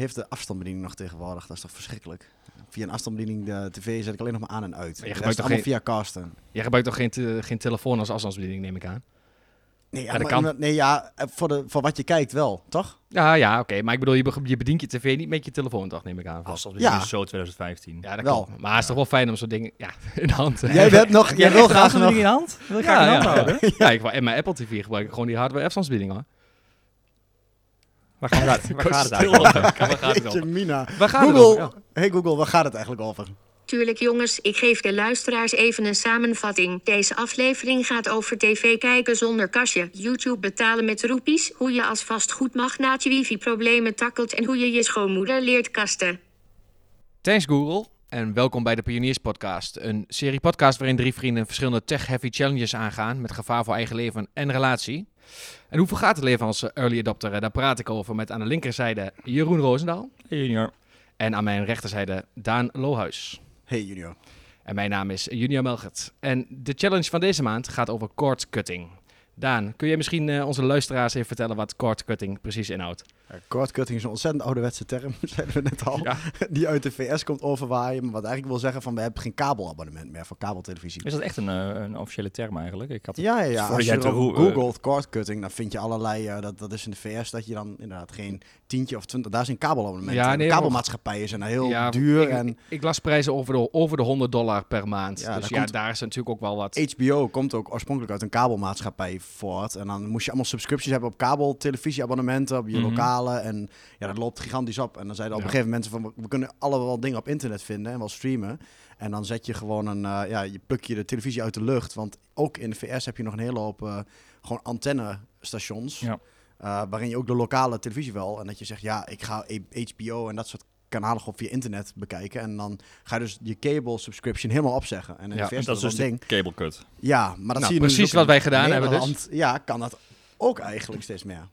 heeft de afstandsbediening nog tegenwoordig? Dat is toch verschrikkelijk? Via een afstandsbediening de tv zet ik alleen nog maar aan en uit. je De gebruikt toch allemaal geen- via casten. Jij gebruikt toch geen, te- geen telefoon als afstandsbediening, neem ik aan? Nee, ja, maar- kan. nee, ja voor, de, voor wat je kijkt wel, toch? Ja, ja, oké. Maar ik bedoel, je, je bedient je tv niet met je telefoon, toch, neem ik aan. Afstandsbediening Ja. is zo 2015. Ja, dat Wel. klopt. Maar het is toch wel fijn om zo'n ding ja, in de hand te Jij hebt nog, jij wil graag nog... in je hand? Wil je Ja, graag in je hand ja, houden? ja. ja, ik, in mijn Apple TV gebruik ik gewoon die hardware afstandsbediening, hoor. Waar gaat het, waar gaat het Stil eigenlijk? op. Waar gaat het Jeetje, over? Mina. Waar gaat het Google, over? Ja. hey Google, waar gaat het eigenlijk over? Tuurlijk jongens, ik geef de luisteraars even een samenvatting. Deze aflevering gaat over tv kijken zonder kastje, YouTube betalen met roepies, hoe je als vastgoedmagnaat je wifi-problemen takkelt en hoe je je schoonmoeder leert kasten. Thanks Google en welkom bij de Pioniers Podcast. Een serie podcast waarin drie vrienden verschillende tech-heavy challenges aangaan met gevaar voor eigen leven en relatie. En hoe vergaat het leven als early adopter? Daar praat ik over met aan de linkerzijde Jeroen Roosendaal Hey, junior. en aan mijn rechterzijde Daan Lohuis. Hey Junior. En mijn naam is Junior Melgert. En de challenge van deze maand gaat over cord cutting. Daan, kun jij misschien eh, onze luisteraars even vertellen wat cord cutting precies inhoudt? Cordcutting is een ontzettend ouderwetse term, zeiden we net al. Ja. Die uit de VS komt overwaaien. Maar wat eigenlijk wil zeggen van, we hebben geen kabelabonnement meer voor kabeltelevisie. Is dat echt een, eh, een officiële term eigenlijk? Ik had het- Ja, ja, Als je erop roe- googelt cordcutting, dan vind je allerlei, eh, dat, dat is in de VS, dat je dan inderdaad geen tientje of twintig, daar zijn kabelabonnementen. Ja, nee, kabelmaatschappijen zijn heel Ja, duur ik, en ik las prijzen over de, over de 100 dollar per maand. Ja, dus daar ja, komt- daar is natuurlijk ook wel wat. HBO komt ook oorspronkelijk uit een kabelmaatschappij voort. En dan moest je allemaal subscripties hebben op kabeltelevisieabonnementen, op je Mhm. En ja, dat loopt gigantisch op. En dan zeiden op Ja. een gegeven moment van, we- kunnen allemaal dingen op internet vinden en wel streamen. En dan zet je gewoon een, eh, ja, je pluk je de televisie uit de lucht. Want ook in de VS heb je nog een hele hoop eh, gewoon antennestations. Ja. eh, waarin je ook de lokale televisie wel. En dat je zegt, ja, ik ga HBO en dat soort kanalen gewoon via internet bekijken. En dan ga je dus je cable subscription helemaal opzeggen. En in Ja, de VS dat is dus een ding. cable cut. Ja, maar dat Nou, zie je nu dus precies wat wij gedaan hebben dus. Ja, kan dat ook eigenlijk steeds meer.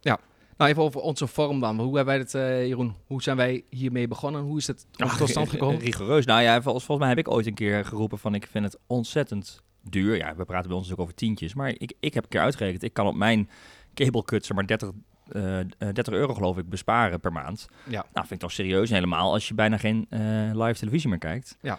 Ja. Nou, even over onze vorm dan. Hoe hebben wij het, eh, Jeroen? Hoe zijn wij hiermee begonnen? Hoe is het tot stand gekomen? Rigoureus. Nou ja, vol- volgens mij heb ik ooit een keer geroepen van ik vind het ontzettend duur. Ja, we praten bij ons natuurlijk over tientjes. Maar ik, ik heb een keer uitgerekend. Ik kan op mijn cable cut zeg maar 30, eh, eh, 30 euro geloof ik besparen per maand. Ja. Nou, vind ik toch serieus. En helemaal als je bijna geen eh, live televisie meer kijkt. Ja.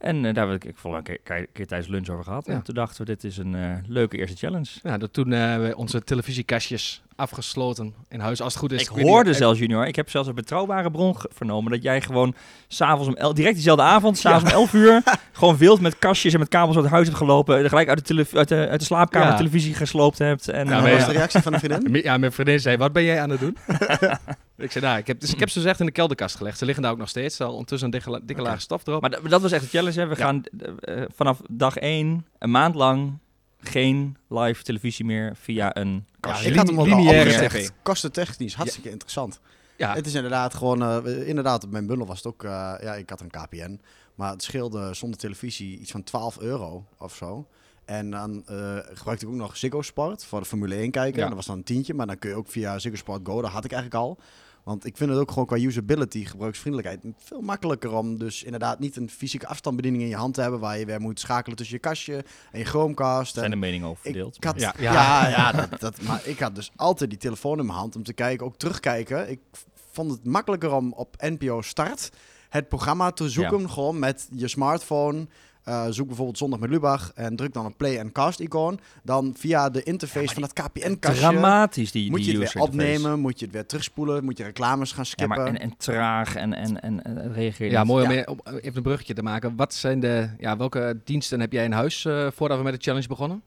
En eh, daar heb ik, ik volgens mij een keer, keer tijdens lunch over gehad. Ja. En toen dachten we, dit is een eh, leuke eerste challenge. Ja, dat toen eh, we onze televisiekastjes afgesloten in huis, als het goed is. ik hoorde zelfs, junior, ik heb zelfs een betrouwbare bron vernomen dat jij gewoon s'avonds om el- direct diezelfde avond, s'avonds om 11 uur, gewoon wild met kastjes en met kabels uit het huis hebt gelopen, en gelijk uit de, tele- uit de, uit de slaapkamer Ja. televisie gesloopt hebt. En, Ja, En eh, wat was ja. de reactie van de vriendin? Ja, mijn vriendin zei, wat ben jij aan het doen? ik zei, nou, ik heb, dus, ik heb ze echt in de kelderkast gelegd. Ze liggen daar ook nog steeds. Al ondertussen een dikke, dikke laag stof erop. maar dat- was echt een challenge. Hè. We Ja. gaan eh, vanaf dag 1, een maand lang, geen live televisie meer via een Ja, kastje. ik had hem ook lineaire. Kostentechnisch, hartstikke interessant. ja, Het is inderdaad gewoon, eh, inderdaad, op mijn bundel was het ook, eh, ja, ik had een KPN. Maar het scheelde zonder televisie iets van 12 euro of zo. En dan eh, gebruikte ik ook nog Ziggo Sport voor de Formule 1 kijken. Ja. Dat was dan een tientje, maar dan kun je ook via Ziggo Sport Go, dat had ik eigenlijk al. Want ik vind het ook gewoon qua usability, gebruiksvriendelijkheid, veel makkelijker om dus inderdaad niet een fysieke afstandsbediening in je hand te hebben waar je weer moet schakelen tussen je kastje en je Chromecast. zijn En de meningen over ik, verdeeld. ik had, Ja. ja, Ja. ja, dat, dat, maar ik had dus altijd die telefoon in mijn hand om te kijken, ook terugkijken. Ik vond het makkelijker om op NPO Start het programma te zoeken, gewoon met je smartphone. Eh, zoek bijvoorbeeld Zondag met Lubach en druk dan een play en cast icoon. Dan via de interface van het KPN-kastje Dramatisch, die, moet die je het weer interface. opnemen, moet je het weer terugspoelen, moet je reclames gaan Ja, skippen. maar en, en traag en, en, en, en reageer je ja mooi om Ja. om even een bruggetje te maken. Wat zijn de, ja, welke diensten heb jij in huis eh, voordat we met de challenge begonnen?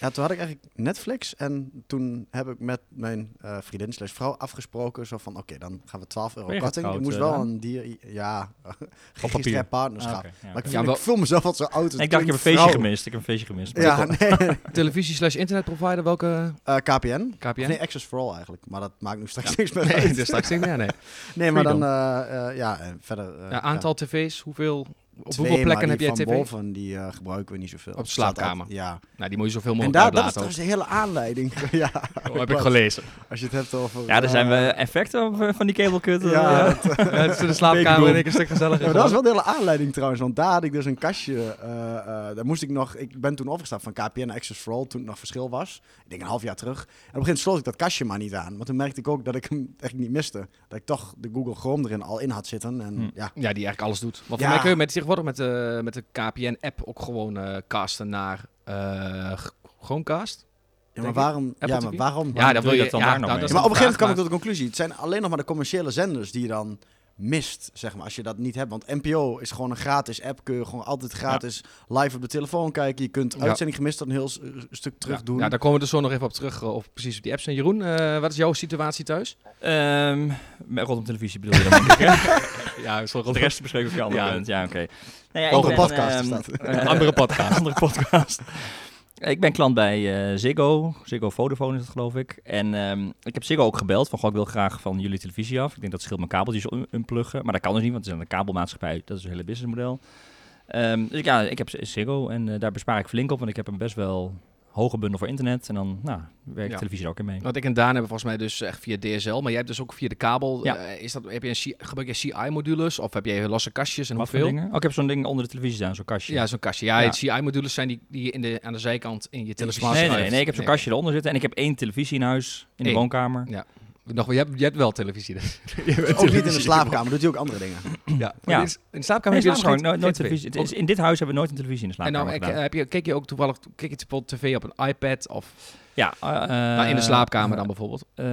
Ja, toen had ik eigenlijk Netflix en toen heb ik met mijn eh, vriendin slash vrouw afgesproken. Zo van, oké, dan gaan we 12 euro korting. Ik moest eh, wel een dier, ja, papier. geregistreerd partnerschap. Ah, ja, Maar ik, voel, Ja, wel- ik voel mezelf wat zo oud. ik dacht, ik heb een feestje gemist. Ik heb een feestje gemist. Ja, nee. Televisie slash internetprovider, welke Eh, KPN. KPN? Of nee, Access for All eigenlijk. Maar dat maakt nu straks niks meer Nee, uit. straks niet meer, nee. Nee, maar dan, ja, en verder. eh, Ja, aantal tv's, hoeveel op twee, hoeveel plekken maar heb jij van tv? boven, die eh, gebruiken we niet zoveel. Op de slaapkamer. Ja. Nou, die moet je zoveel En mogelijk daar, dat is de hele aanleiding. ja. Oh, heb ik gelezen. Als je het hebt over... Ja, er zijn eh, we effecten eh, van die eh, Ja, ja. Ja, het is in de slaapkamer en ik een stuk gezelliger. Ja, maar dat was wel de hele aanleiding trouwens. Want daar had ik dus een kastje. eh, eh, daar moest ik nog. Ik ben toen overgestapt van KPN naar Access for All. Toen het nog verschil was. Ik denk een half jaar terug. En op een gegeven moment sloot ik dat kastje maar niet aan. Want toen merkte ik ook dat ik hem echt niet miste. Dat ik toch de Google Chrome erin al in had zitten. En Hm. ja. Ja, die eigenlijk alles doet. Want Ja. voor mij kun je met, tegenwoordig met de, met de KPN-app ook gewoon eh, casten naar eh, g- Chromecast. Ja, maar waarom? Ja, maar waarom? Ja, dat wil je je dat dan ja, nou, maar op een gegeven moment kwam ik tot de conclusie. Het zijn alleen nog maar de commerciële zenders die dan mist, zeg maar, als je dat niet hebt. Want NPO is gewoon een gratis app. Kun je gewoon altijd gratis live op de telefoon kijken. Je kunt Ja. uitzending gemist dan een heel s- stuk terug Ja, doen. Ja, daar komen we dus zo nog even op terug, eh, op precies op die apps. En Jeroen, eh, wat is jouw situatie thuis? Ehm, met rondom televisie bedoel je dan, denk? Ja, wel De rest bespreken we op je andere Ja. punt. Ja, oké. Nou ja, Andere ben, podcast ehm, dat. eh, Andere podcast. andere podcast. Ik ben klant bij eh, Ziggo. Ziggo Vodafone is het, geloof ik. En ehm, ik heb Ziggo ook gebeld van, goh, ik wil graag van jullie televisie af. Ik denk dat scheelt mijn kabeltjes un- unpluggen. Maar dat kan dus niet, want het is een kabelmaatschappij. Dat is een hele businessmodel. Ehm, dus ja, ik heb Ziggo en eh, daar bespaar ik flink op, want ik heb een best wel hoge bundel voor internet. En dan nou, werkt Ja. televisie er ook in mee. Want ik en Daan hebben volgens mij dus echt via DSL, maar jij hebt dus ook via de kabel. Ja. eh, is dat, heb je een C- gebruik je CI-modules of heb je losse kastjes en Wat voor hoeveel? dingen? Oh, ik heb zo'n ding onder de televisie staan, zo'n kastje. Ja, zo'n kastje. Ja, Ja. het CI-modules zijn die, die je in de, aan de zijkant in je televisie Nee, nee, nee, nee, ik heb zo'n kastje eronder zitten en ik heb één televisie in huis, in de woonkamer. Ja. Nog, je, hebt, je hebt wel televisie. Dus. Je hebt ook niet in de slaapkamer, doet hij ook andere dingen. Ja. Ja. In, in de slaapkamer Nee, heb je dus slaapkamer, geen- nooit, geen televisie. Het is- in dit huis hebben we nooit een televisie in de En nou, slaapkamer ik, gedaan. heb je, keek je ook toevallig keek je tv op een iPad of Ja, eh, nou, in de slaapkamer dan bijvoorbeeld? eh,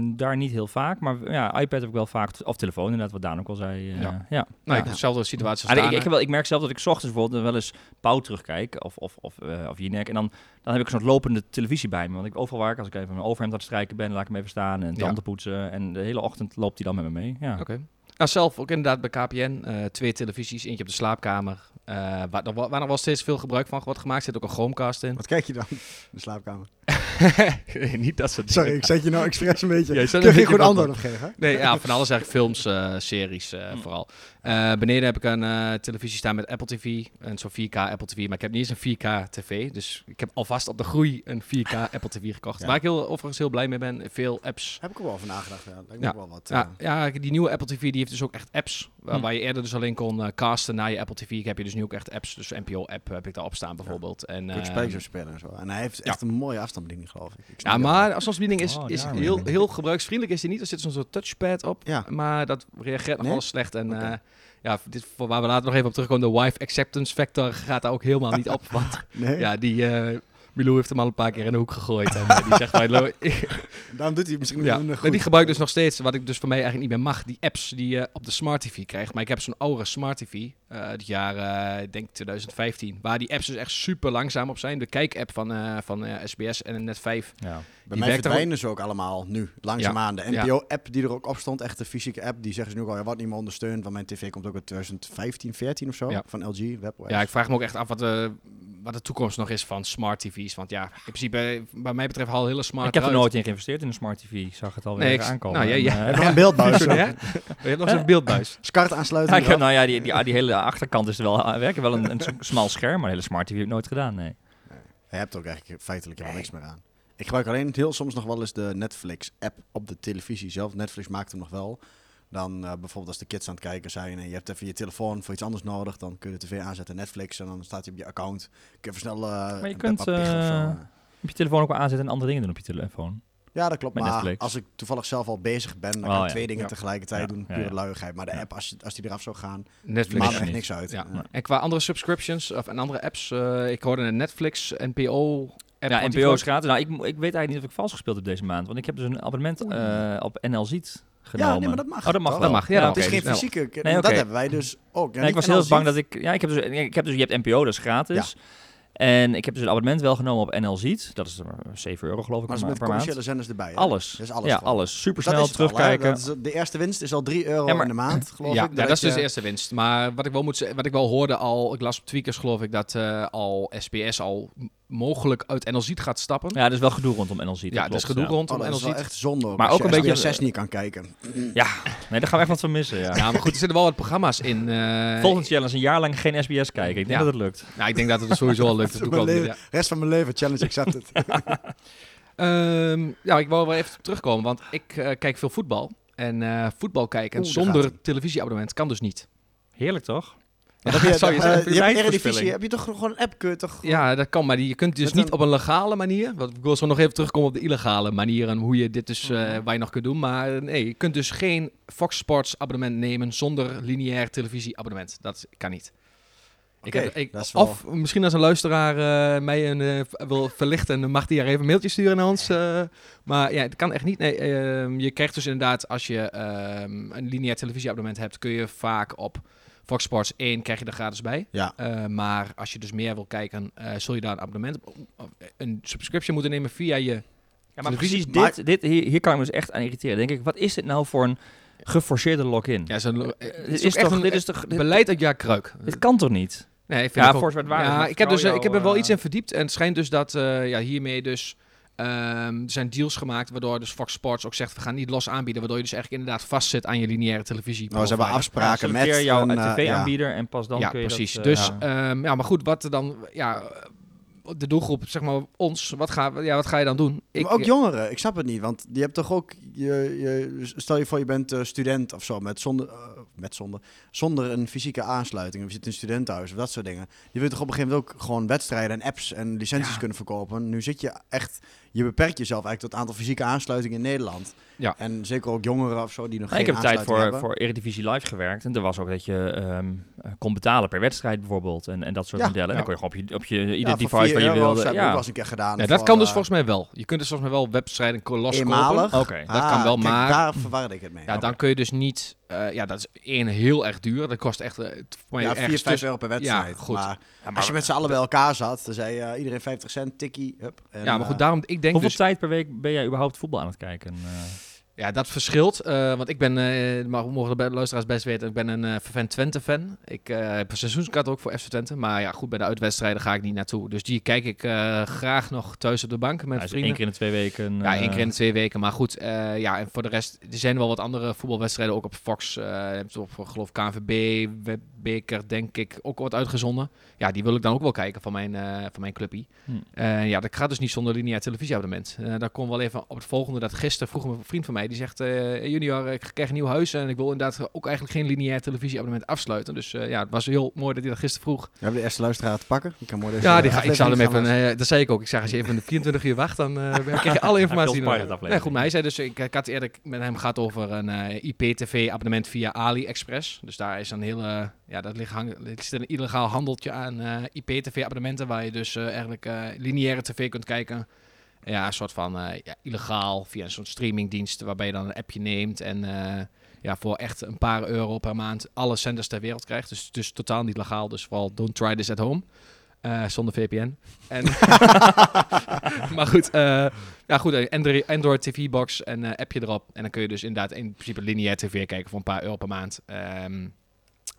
daar niet heel vaak, maar ja, iPad heb ik wel vaak, of telefoon inderdaad, wat Daan ook al zei. eh, Ja. ja. Nou, ik dezelfde situatie als Ah, ik, ik, heb wel, ik merk zelf dat ik 's ochtends bijvoorbeeld wel eens Pauw terugkijk, of, of, of, eh, of Jinek, en dan, dan heb ik zo'n lopende televisie bij me. Want ik overal waar ik, als ik even mijn overhemd aan het strijken ben, laat ik hem even staan en Ja. tanden poetsen. En de hele ochtend loopt hij dan met me mee. Ja. Oké. Nou, zelf ook inderdaad bij KPN. eh, twee televisies, eentje op de slaapkamer. eh, waar, nog waar nog wel steeds veel gebruik van wordt gemaakt. Zit ook een Chromecast in. Wat kijk je dan in de slaapkamer? Niet dat soort Sorry, ik zet je nou expres een beetje. Ja, je Kun een je beetje goed antwoord op geven? Nee, ja, van alles eigenlijk films, eh, series eh, vooral. Beneden heb ik een televisie staan met Apple TV. En zo'n 4K Apple TV. Maar ik heb niet eens een 4K TV. Dus ik heb alvast op de groei een 4K Apple TV gekocht. Ja. Waar ik heel, overigens heel blij mee ben. Veel apps. Heb ik er wel over nagedacht. Ja, lijkt me Ja. ook wel wat. Ja, ja, die nieuwe Apple TV die heeft dus ook echt apps. Waar, Hm. waar je eerder dus alleen kon eh, casten naar je Apple TV. Ik heb je dus nu ook echt apps. Dus NPO-app heb ik daarop staan bijvoorbeeld. En, eh, spelletjes op spelen en zo. En hij heeft echt een mooie afstandsbediening, geloof ik. ik Ja, maar als onze bediening is, Oh, is heel, heel gebruiksvriendelijk is die niet. Er zit zo'n soort touchpad op. Ja. Maar dat reageert nog Nee? wel slecht. En eh, ja, dit, voor waar we later nog even op terugkomen, de wife acceptance factor gaat daar ook helemaal niet op. Want. Nee, ja, die eh Milou heeft hem al een paar keer in de hoek gegooid. En die zegt, "Hey, Lo, daarom doet hij misschien ja, minder maar goed. die gebruik ik dus nog steeds, wat ik dus voor mij eigenlijk niet meer mag, die apps die je op de Smart TV krijgt. Maar ik heb zo'n oude Smart TV, eh het jaar, eh, ik denk 2015, waar die apps dus echt super langzaam op zijn. De kijk-app van, eh, van eh, SBS en Net 5. Ja. Bij die mij verdwijnen ze ook allemaal nu, langzaamaan. De Ja. NPO-app die er ook op stond, echt de fysieke app, die zeggen ze nu ook al, ja, wordt niet meer ondersteund, want mijn tv komt ook uit 2015, 14 of zo, Ja. van LG, WebOS. Ja, ik vraag me ook echt af wat de, wat de toekomst nog is van smart TV's. Want ja, in principe, bij mij betreft al hele smart Ik heb er nooit in geïnvesteerd in een smart TV. Ik zag het alweer Nee, ik- aankomen. nou, ja, En, ja. Heb je nog een beeldbuis? Ja, je hebt nog zo'n beeldbuis. Aansluiten. Heb, nou ja, die, die, die hele achterkant is er wel werken wel een, een smal scherm, maar een hele smart TV heb ik nooit gedaan. Nee. Je hebt ook eigenlijk feitelijk helemaal niks meer aan. Ik gebruik alleen heel soms nog wel eens de Netflix-app op de televisie zelf. Netflix maakt hem nog wel. Dan eh, bijvoorbeeld als de kids aan het kijken zijn en je hebt even je telefoon voor iets anders nodig, dan kun je de tv aanzetten, Netflix, en dan staat hij op je account. Kun je even snel eh, je kunt, eh, eh. Op je telefoon ook wel aanzetten en andere dingen doen op je telefoon. Ja, dat klopt. met Maar Netflix. als ik toevallig zelf al bezig ben, dan Oh, kan ik ja. twee dingen Ja. tegelijkertijd Ja, doen. ja, Pure ja. luiigheid. Maar de Ja. app, als, als die eraf zou gaan, Netflix. maakt er echt niks. uit. Ja. En qua andere subscriptions of en andere apps, eh, ik hoorde een Netflix, NPO app. Ja, want die NPO is groot- gratis. Nou, ik, ik weet eigenlijk niet of ik vals gespeeld heb deze maand. Want ik heb dus een abonnement eh, op NL Ziet genomen. ja, nee, maar dat mag. Oh, dat mag wel. Dat mag, ja, het oké, is geen dus wel. fysieke. Nee, Dat hebben wij dus ook. Nee, ik was heel bang dat ik... Ja, ik heb dus, ik heb dus je hebt NPO, dat is gratis. En ik heb dus een abonnement wel genomen op NL Ziet. Dat is eh, 7 euro geloof ik Maar per, ze met per maand. commerciële zenders erbij. hè? Alles. Dat is alles ja, gewoon. alles. Super Dat snel al, terugkijken. Dat is- de eerste winst is al 3 euro Ja, maar- in de maand, geloof ja, ik. ja, dat is dus de eerste winst. Maar wat ik wel moet wat ik wel hoorde al, ik las op Tweakers geloof ik dat eh, al SBS al mogelijk uit NL Ziet gaat stappen. Ja, er is wel gedoe rondom NL Ziet. Ja, dat er is gedoe ja. rondom Oh, dat NL is wel Ziet. echt zonde. Maar ook een beetje- 6 niet kan kijken. Ja, nee, daar gaan we echt wat van missen, ja. Ja, maar goed, er zitten wel wat programma's in. eh, Volgend challenge een jaar lang geen SBS kijken. Ik denk Ja. dat het lukt. Nou, ik denk dat het sowieso al lukt. Dat leven- ja. Rest van mijn leven, challenge accepted. Ehm, ja, ik wou wel even op terugkomen, want ik eh, kijk veel voetbal. En eh, voetbal kijken Oeh, zonder televisieabonnement kan dus niet. Heerlijk, toch? Ja, heb je, zou je eh, je tijdverspilling. Eredivisie, heb je toch gewoon een app? Kun je toch Ja, dat kan, maar die, je kunt dus niet een- op een legale manier. Want ik wil zo nog even terugkomen op de illegale manier en hoe je dit dus, eh, waar je nog kunt doen. Maar nee, je kunt dus geen Fox Sports abonnement nemen zonder lineair televisieabonnement. Dat kan niet. Ik Oké, heb, ik, dat is wel- Of misschien als een luisteraar eh, mij een, wil verlichten, dan mag die er even een mailtje sturen naar ons. maar ja, het kan echt niet. Nee, ehm, je krijgt dus inderdaad, als je ehm, een lineair televisieabonnement hebt, kun je vaak op Fox Sports 1 krijg je er gratis bij. Ja. Eh, maar als je dus meer wil kijken, eh, zul je daar een abonnement, op- een subscription moeten nemen via je. Ja, maar precies maar- dit, dit hier, hier kan ik me dus echt aan irriteren. Denk ik, wat is dit nou voor een geforceerde login? Ja, Eh, dit is, toch- een dit is toch- dit- beleid uit jaar kruik. Dit kan toch niet? Nee, vind Ja, ik ook. waar. Ja, maar ik heb, dus, eh, ik heb er wel jou, iets in verdiept. En het schijnt dus dat eh, ja, hiermee dus... ehm, er zijn deals gemaakt waardoor dus Fox Sports ook zegt... we gaan niet los aanbieden. Waardoor je dus eigenlijk inderdaad vastzit aan je lineaire televisie. Nou, ze hebben Ja, afspraken met jouw een, eh, tv-aanbieder en pas dan ja, kun je precies. dat... eh, dus, ja. ja. ja, maar goed, wat dan... Ja, de doelgroep, zeg maar ons, wat ga, ja, wat ga je dan doen? Ik, maar ook jongeren, ik snap het niet. Want je hebt toch ook, je, je, stel je voor je bent eh, student of zo, met zonder, met zonder, zonder een fysieke aansluiting. Of je zit in een studentenhuis of dat soort dingen. Je wilt toch op een gegeven moment ook gewoon wedstrijden en apps en licenties Ja. kunnen verkopen. Nu zit je echt, je beperkt jezelf eigenlijk tot het aantal fysieke aansluitingen in Nederland. Ja. En zeker ook jongeren of zo die nog ik geen heb een tijd voor, hebben. voor Eredivisie Live gewerkt. En er was ook dat je ehm, eh, kon betalen per wedstrijd bijvoorbeeld. En, en dat soort Ja, modellen. En ja. dan kon je gewoon op je, op je Ja, ieder device 4 waar je wilde. heb ik Ja, wel eens een keer gedaan. ja, dat voor, kan dus eh, volgens mij wel. Je kunt dus volgens mij wel wedstrijden ko- loskopen. Eenmalig? Oké. Dat kan wel, kijk, maar- daar verwarde ik het mee. Ja, dan kun je dus niet... eh, ja, dat is één heel erg duur. Dat kost echt... eh, voor mij Ja, ergens 4, 5 tussen- euro per wedstrijd. Ja, goed. Maar Ja, als je met z'n allen bij elkaar zat, dan zei eh, iedereen 50 cent, tikkie, hup. En, Ja, maar goed, daarom... Ik denk Hoeveel dus... tijd per week ben jij überhaupt voetbal aan het kijken? Eh, Ja, dat verschilt. eh, want ik ben, eh maar we mogen de luisteraars best weten, ik ben een eh vervent Twente-fan. Ik eh, heb een seizoenskaart ook voor FC Twente. Maar ja, goed, bij de uitwedstrijden ga ik niet naartoe. Dus die kijk ik eh, graag nog thuis op de bank met is vrienden. één keer in de twee weken. Ja, één eh, keer in de twee weken. Maar goed, eh, ja, en voor de rest, er zijn wel wat andere voetbalwedstrijden ook op Fox. eh hebt op, geloof ik, KNVB, beker, denk ik, ook wat uitgezonden. Ja, die wil ik dan ook wel kijken van mijn, eh van mijn clubje. Hm. Eh, ja, dat gaat dus niet zonder lineair televisieabonnement. Eh daar kon wel even op het volgende, dat gisteren vroeg me een vriend van mij, die zegt, eh, junior, ik krijg een nieuw huis en ik wil inderdaad ook eigenlijk geen lineair televisieabonnement afsluiten. Dus eh, ja, het was heel mooi dat hij dat gisteren vroeg. We hebben de eerste luisteraar te pakken. Ik kan mooi deze Ja, die ga, ik zou hem even, eh, dat zei ik ook. Ik zeg, als je even de 24 uur wacht, dan eh, krijg je alle informatie. Nee, goed, maar hij zei dus, ik, ik had eerder met hem gehad over een eh, IP-TV-abonnement via AliExpress. Dus daar is een hele, ja, dat ligt, hang, er zit een illegaal handeltje aan eh, IP-TV-abonnementen, waar je dus eh, eigenlijk eh, lineaire tv kunt kijken. Ja, een soort van ja, illegaal via een soort streamingdienst, waarbij je dan een appje neemt en ja, voor echt een paar euro per maand alle zenders ter wereld krijgt. Dus het is totaal niet legaal, dus vooral don't try this at home. Zonder VPN. En maar goed, eh, ja, goed Android, TV-box en eh appje erop. En dan kun je dus inderdaad in principe lineair tv kijken voor een paar euro per maand. Ehm,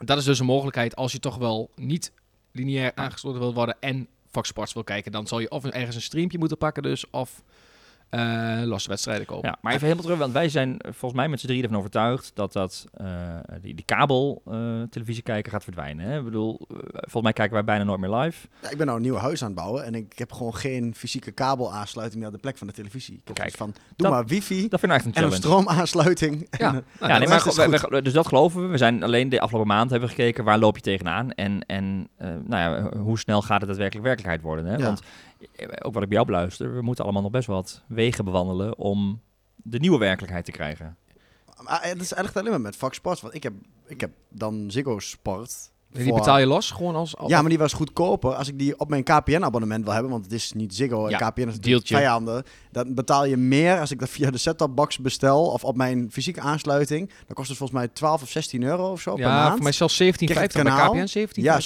dat is dus een mogelijkheid als je toch wel niet lineair aangesloten wil worden en Fox Sports wil kijken. Dan zal je of ergens een streampje moeten pakken dus, of eh losse wedstrijden kopen. Ja, maar even helemaal terug, want wij zijn volgens mij met z'n drieën ervan overtuigd dat, dat eh, die, die kabel eh, televisie kijken gaat verdwijnen. Hè? Ik bedoel, volgens mij kijken wij bijna nooit meer live. Ja, ik ben nou een nieuw huis aan het bouwen en ik heb gewoon geen fysieke kabelaansluiting meer op de plek van de televisie. Ik heb Kijk, van, doe dat- maar wifi Dat vind ik echt een en een stroomaansluiting. Ja, En, nou, ja, nee, is maar dus we- goed. we- dus dat geloven we. We zijn alleen de afgelopen maand hebben we gekeken waar loop je tegenaan en, en nou ja, hoe snel gaat het daadwerkelijk werkelijkheid worden. Hè? Ja. Want ook wat ik bij jou beluister, we moeten allemaal nog best wat wegen bewandelen om de nieuwe werkelijkheid te krijgen. Maar het is echt alleen maar met Fox Sports, want ik heb, ik heb dan Ziggo Sport. Die voor- betaal je los, gewoon als... Ja, maar die was goedkoper als ik die op mijn KPN-abonnement wil hebben. Want het is niet Ziggo en Ja, KPN is deeltje. vijanden. Dan betaal je meer als ik dat via de set-top box bestel of op mijn fysieke aansluiting. Dan kost het volgens mij 12 of 16 euro of zo per ja, maand. voor mij zelfs 17,50 Krijg je het bij? KPN, 17. Ja,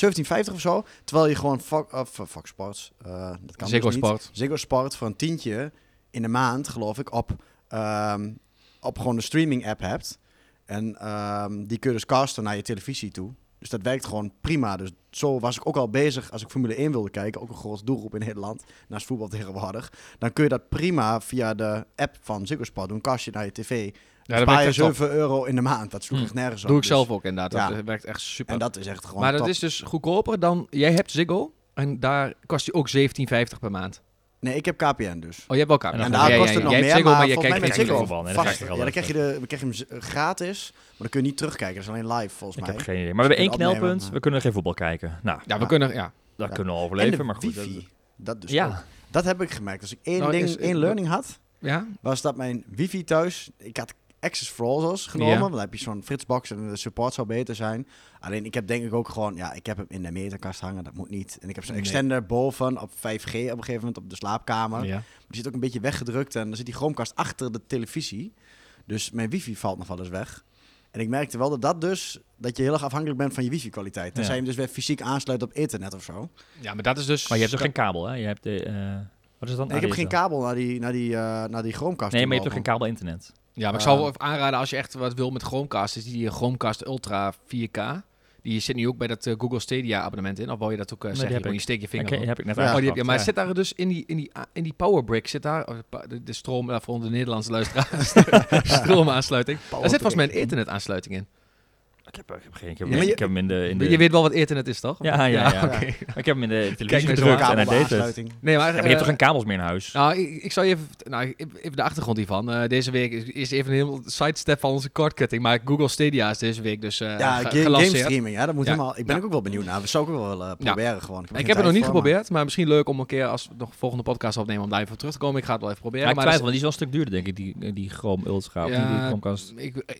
17,50 of zo. Terwijl je gewoon Fo- of, eh, Fox Sports, eh, dat kan Ziggo dus niet. Sport. Ziggo Sport voor een tientje in de maand, geloof ik, op, ehm, op gewoon de streaming app hebt. En ehm, die kun je dus casten naar je televisie toe. Dus dat werkt gewoon prima. Dus zo was ik ook al bezig als ik Formule 1 wilde kijken. Ook een groot doelgroep in Nederland. Naast voetbal tegenwoordig. Dan kun je dat prima via de app van Ziggo Sport doen. Kast je naar je tv. Ja, dat spaar je werkt echt top. 7 euro in de maand. Dat sloeg Hm. echt nergens op. doe ik Dus- zelf ook inderdaad. Dat Ja. eh, werkt echt super. En dat is echt gewoon maar dat top. is dus goedkoper dan... Jij hebt Ziggo en daar kost je ook 17,50 per maand. Nee, ik heb KPN dus. Oh, je hebt wel elkaar. En En dan daar Ja, kost het nog jij meer, Ziggo, maar, je kijkt met Ziggo vast. je Ja, dan krijg je, de, dan krijg je hem gratis, maar dan kun je niet terugkijken. Dat is alleen live volgens Ik mij. heb geen idee. Maar we hebben één kunt opnemen, knelpunt. maar- We kunnen geen voetbal kijken. Nou, Ja, we Ja. kunnen... Ja. dat Ja. kunnen we en overleven. de Maar goed. dat- wifi. Dat dus Ja. ook. Dat heb ik gemerkt. Als ik één Nou, ding, is- één learning had, Ja? was dat mijn wifi thuis... Ik had Access for All zoals genomen, Ja. want dan heb je zo'n Fritzbox en de support zou beter zijn. Alleen ik heb denk ik ook gewoon... Ja, ik heb hem in de meterkast hangen, dat moet niet. En ik heb zo'n Nee. extender boven op 5G op een gegeven moment op de slaapkamer. Ja. Die zit ook een beetje weggedrukt en dan zit die Chromecast achter de televisie. Dus mijn wifi valt nog wel eens weg. En ik merkte wel dat dat dus, dat je heel erg afhankelijk bent van je wifi-kwaliteit. Tenzij Ja. je hem dus weer fysiek aansluit op internet of zo. ja, maar dat is dus... Maar je hebt toch geen kabel, hè? Je hebt de... eh, wat is dat? Nee, ik heb geen kabel. naar die, naar die, eh, naar die Chromecast. Nee, maar je hebt toch geen kabel internet? Ja, maar ik Eh, zou wel even aanraden als je echt wat wil met Chromecast, is die Chromecast Ultra 4K. Die zit nu ook bij dat eh, Google Stadia abonnement in. Of wou je dat ook uh, zeggen? ik. je steekt je vinger op. heb ik net Ja. Oh, die heb je, maar ja. zit daar dus in die, in die, in die powerbrick, zit daar, de stroom, uh, voor de Nederlandse luisteraars, stroomaansluiting. Daar zit volgens mij een internetaansluiting in. Ik heb, ik heb geen... Ik heb, Ja, maar ik je- heb hem in de... In de Je weet wel wat internet is, toch? Ja, ja, ja. Maar ik heb hem in de televisie gedrukt en hij deed het. Nee, maar... Ja, maar je hebt eh, toch geen kabels meer in huis? Nou, ik, ik zou je even, nou, even de achtergrond hiervan. Eh, deze week is, is even een heel sidestep van onze cordcutting. Maar Google Stadia is deze week dus eh Ja, ge- game streaming. Ja, dat moet Ja. helemaal, ik ben Ja. ook wel benieuwd naar. Dat zou ik ook wel willen proberen gewoon. Ik heb het nog niet geprobeerd, maar misschien leuk om een keer als we nog een volgende podcast opnemen om daar even terug te komen. Ik ga het wel even proberen. Ja, ik maar twijfel, want die is wel een stuk duurder, denk ik, die, die Chrome Ultra. Of die, Chromecast.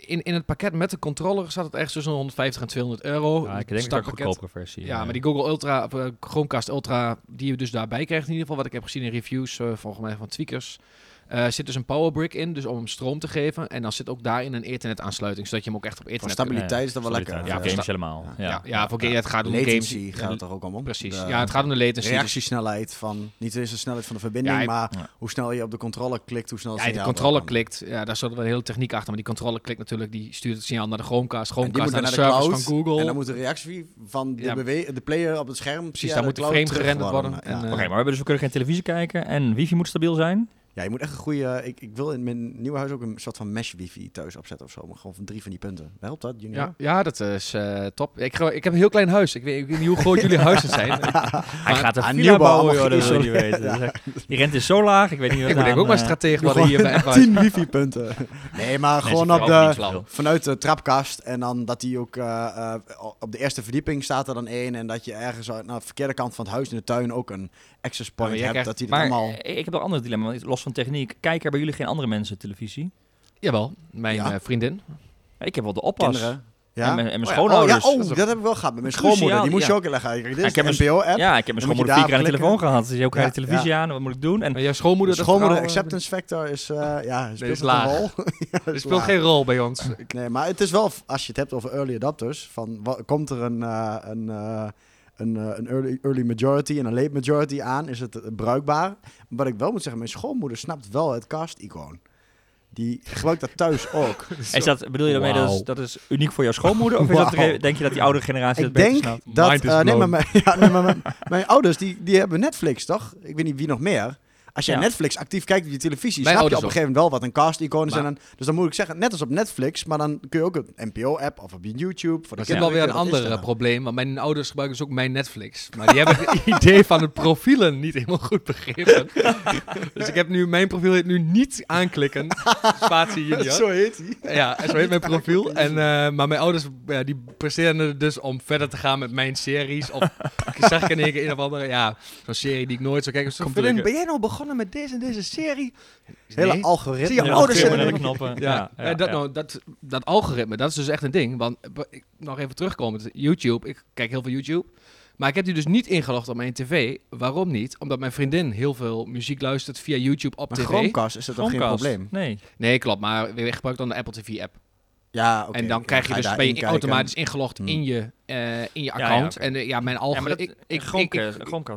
in, in het pakket met de controller zat het echt tussen 150 en 200 euro. Ja, ik denk dat een goedkopere versie. Ja, eh, maar die Google Ultra, eh, Chromecast Ultra, die je dus daarbij krijgt in ieder geval, wat ik heb gezien in reviews, eh, volgens mij van tweakers, eh, zit dus een powerbrick in, dus om hem stroom te geven. En dan zit ook daarin een ethernet aansluiting, zodat je hem ook echt op Voor internet kunt- stabiliteit is dat wel lekker. Ja, Ja, games helemaal. Ja. Ja, Ja, ja, voor ja, het gaat om Latency games. gaat het er ook om. Precies. De ja, het gaat om de latency. dus- reactiesnelheid van, niet eens de snelheid van de verbinding, maar Ja. hoe snel je op de controller klikt, hoe snel het Ja, de controller klikt, ja, daar zit wel een hele techniek achter. Maar die controller klikt natuurlijk, die stuurt het signaal naar de Chromecast. En die Chromecast moet naar de naar de servers cloud. van Google. En dan moet de reactie van de, Ja. bewe- de player op het scherm Precies, daar de moet de frame gerenderd worden. Eh, Oké, maar we hebben dus we kunnen geen televisie kijken en wifi moet stabiel zijn. Ja, je moet echt een goede... Ik, ik wil in mijn nieuwe huis ook een soort van mesh wifi thuis opzetten of zo. Maar gewoon van drie van die punten. Helpt dat, Junior? ja, ja, dat is eh, top. Ik, ik heb een heel klein huis. Ik weet, ik weet niet hoe groot jullie huizen zijn. ik Hij gaat een nieuwbouw bouwen, joh, dat wil je weten. Die rent is zo laag, ik weet niet wat moet denk aan, ook maar stratege worden hier bij Advice. Tien wifi punten. Nee, maar Nee, gewoon op de... vanuit de trapkast. En dan dat die ook eh, eh, op de eerste verdieping staat er dan één. En dat je ergens aan de verkeerde kant van het huis in de tuin ook een access point maar jij hebt. krijgt- Dat die Maar het allemaal... ik heb een ander dilemma, los van techniek. Kijken bij jullie geen andere mensen televisie? Jawel, mijn Ja. eh, vriendin. Ik heb wel de oppas. Kinderen. Ja? En mijn, en mijn Oh ja, schoonouders. Oh, ja, oh, dat heb ik wel gehad met mijn Cruciaal, schoonmoeder. Die moest ja. je ook leggen. Dit is ik heb een- NPO-app. Ja, ik heb mijn schoonmoeder vier keer aan de telefoon gehad. Dus je ook Ja, aan de televisie aan, wat moet ik doen? En Maar jouw schoonmoeder, schoonmoeder acceptance factor is, eh ja, speelt is een laag. rol. Ja, Er is speelt laag. geen rol bij ons. Nee, maar het is wel, als je het hebt over early adopters, van wa- komt er een, eh, een, eh, een, eh, een early, early majority en een late majority aan, is het bruikbaar. Wat ik wel moet zeggen, mijn schoonmoeder snapt wel het cast-icoon. Die gebruikt dat thuis ook. is dat, bedoel je daarmee dat is, dat is uniek voor jouw schoonmoeder? Of is dat, denk je dat die oudere generatie ik dat beter denk snapt? dat... Eh, nee, maar blown. mijn, ja, nee, maar mijn, mijn ouders, die, die hebben Netflix, toch? Ik weet niet wie nog meer. Als jij Ja. Netflix actief kijkt op je televisie, Mijn snap je op een gegeven moment wel wat een cast-icoon is. En dan, dus dan moet ik zeggen, net als op Netflix, maar dan kun je ook een NPO-app of op YouTube. Voor de Dat is wel kinderen weer een ander eh, probleem, want mijn ouders gebruiken dus ook mijn Netflix. Maar die hebben het idee van de profielen niet helemaal goed begrepen. dus ik heb nu, mijn profiel heet nu niet aanklikken. Spatie junior. Zo heet hij. Ja, zo heet mijn profiel. En, eh, maar mijn ouders ja, die presteren er dus om verder te gaan met mijn series. Of ik zag ik in één keer een of andere, ja, zo'n serie die ik nooit zou kijken. Zo, ben jij nou begonnen met deze en deze serie? Hele Nee. algoritme. Zie je, Ja, de knoppen. Ja, Ja, ja, dat. Nou, dat, dat algoritme, dat is dus echt een ding. Want eh, ik- nog even terugkomen YouTube. Ik kijk heel veel YouTube. Maar ik heb die dus niet ingelogd op mijn tv. Waarom niet? Omdat mijn vriendin heel veel muziek luistert via YouTube op Maar tv. Chromecast is dat toch geen probleem? Nee. Nee, klopt. Maar we gebruiken dan de Apple TV app. Ja, oké. en dan krijg je dus, ben je automatisch ingelogd Hmm. in je eh, in je ja, account. En eh, ja, mijn algoritme... dat, ik, ik, ik,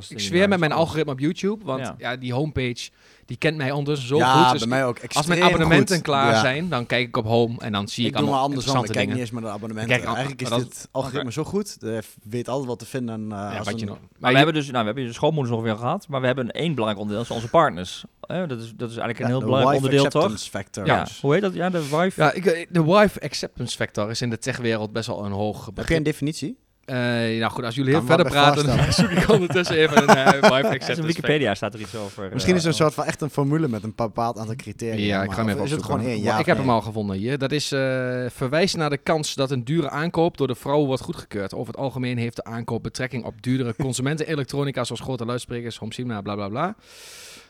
ik, zweer met mijn algoritme op YouTube, want Ja. ja. die homepage, die kent mij ondertussen zo ja, goed. Dus bij mij ook als mijn abonnementen goed. klaar Ja. zijn, dan kijk ik op home en dan zie ik, Ik doe allemaal andersom. Ik kijk niet eens naar de abonnementen. Kijk, Eigenlijk is dat- dit algoritme zo goed. De weet altijd wat te vinden. eh, Ja, als wat je een- nog. Maar Maar we je- hebben dus, nou, we hebben de schoonmoeders ongeveer gehad, maar we hebben één belangrijk onderdeel, dat onze partners. Eh, dat, is, dat is eigenlijk een Ja, heel belangrijk wife onderdeel, toch? acceptance factor. Ja, hoe heet dat? Ja, de wife. Ja, ik, eh, de wife acceptance factor is in de techwereld best wel een hoog Heb begrip. je een definitie? Eh, nou goed, als jullie heel verder praten, dan zoek ik ondertussen even een eh, in Wikipedia staat er iets over. Misschien is eh, het een soort van echt een formule met een bepaald aantal criteria. Ja, ik ga hem even Is het gewoon één? Ja, ik heb nee? hem al gevonden hier. Dat is eh verwijst naar de kans dat een dure aankoop door de vrouw wordt goedgekeurd. Over het algemeen heeft de aankoop betrekking op duurdere consumentenelektronica zoals grote luidsprekers, home cinema, bla bla bla.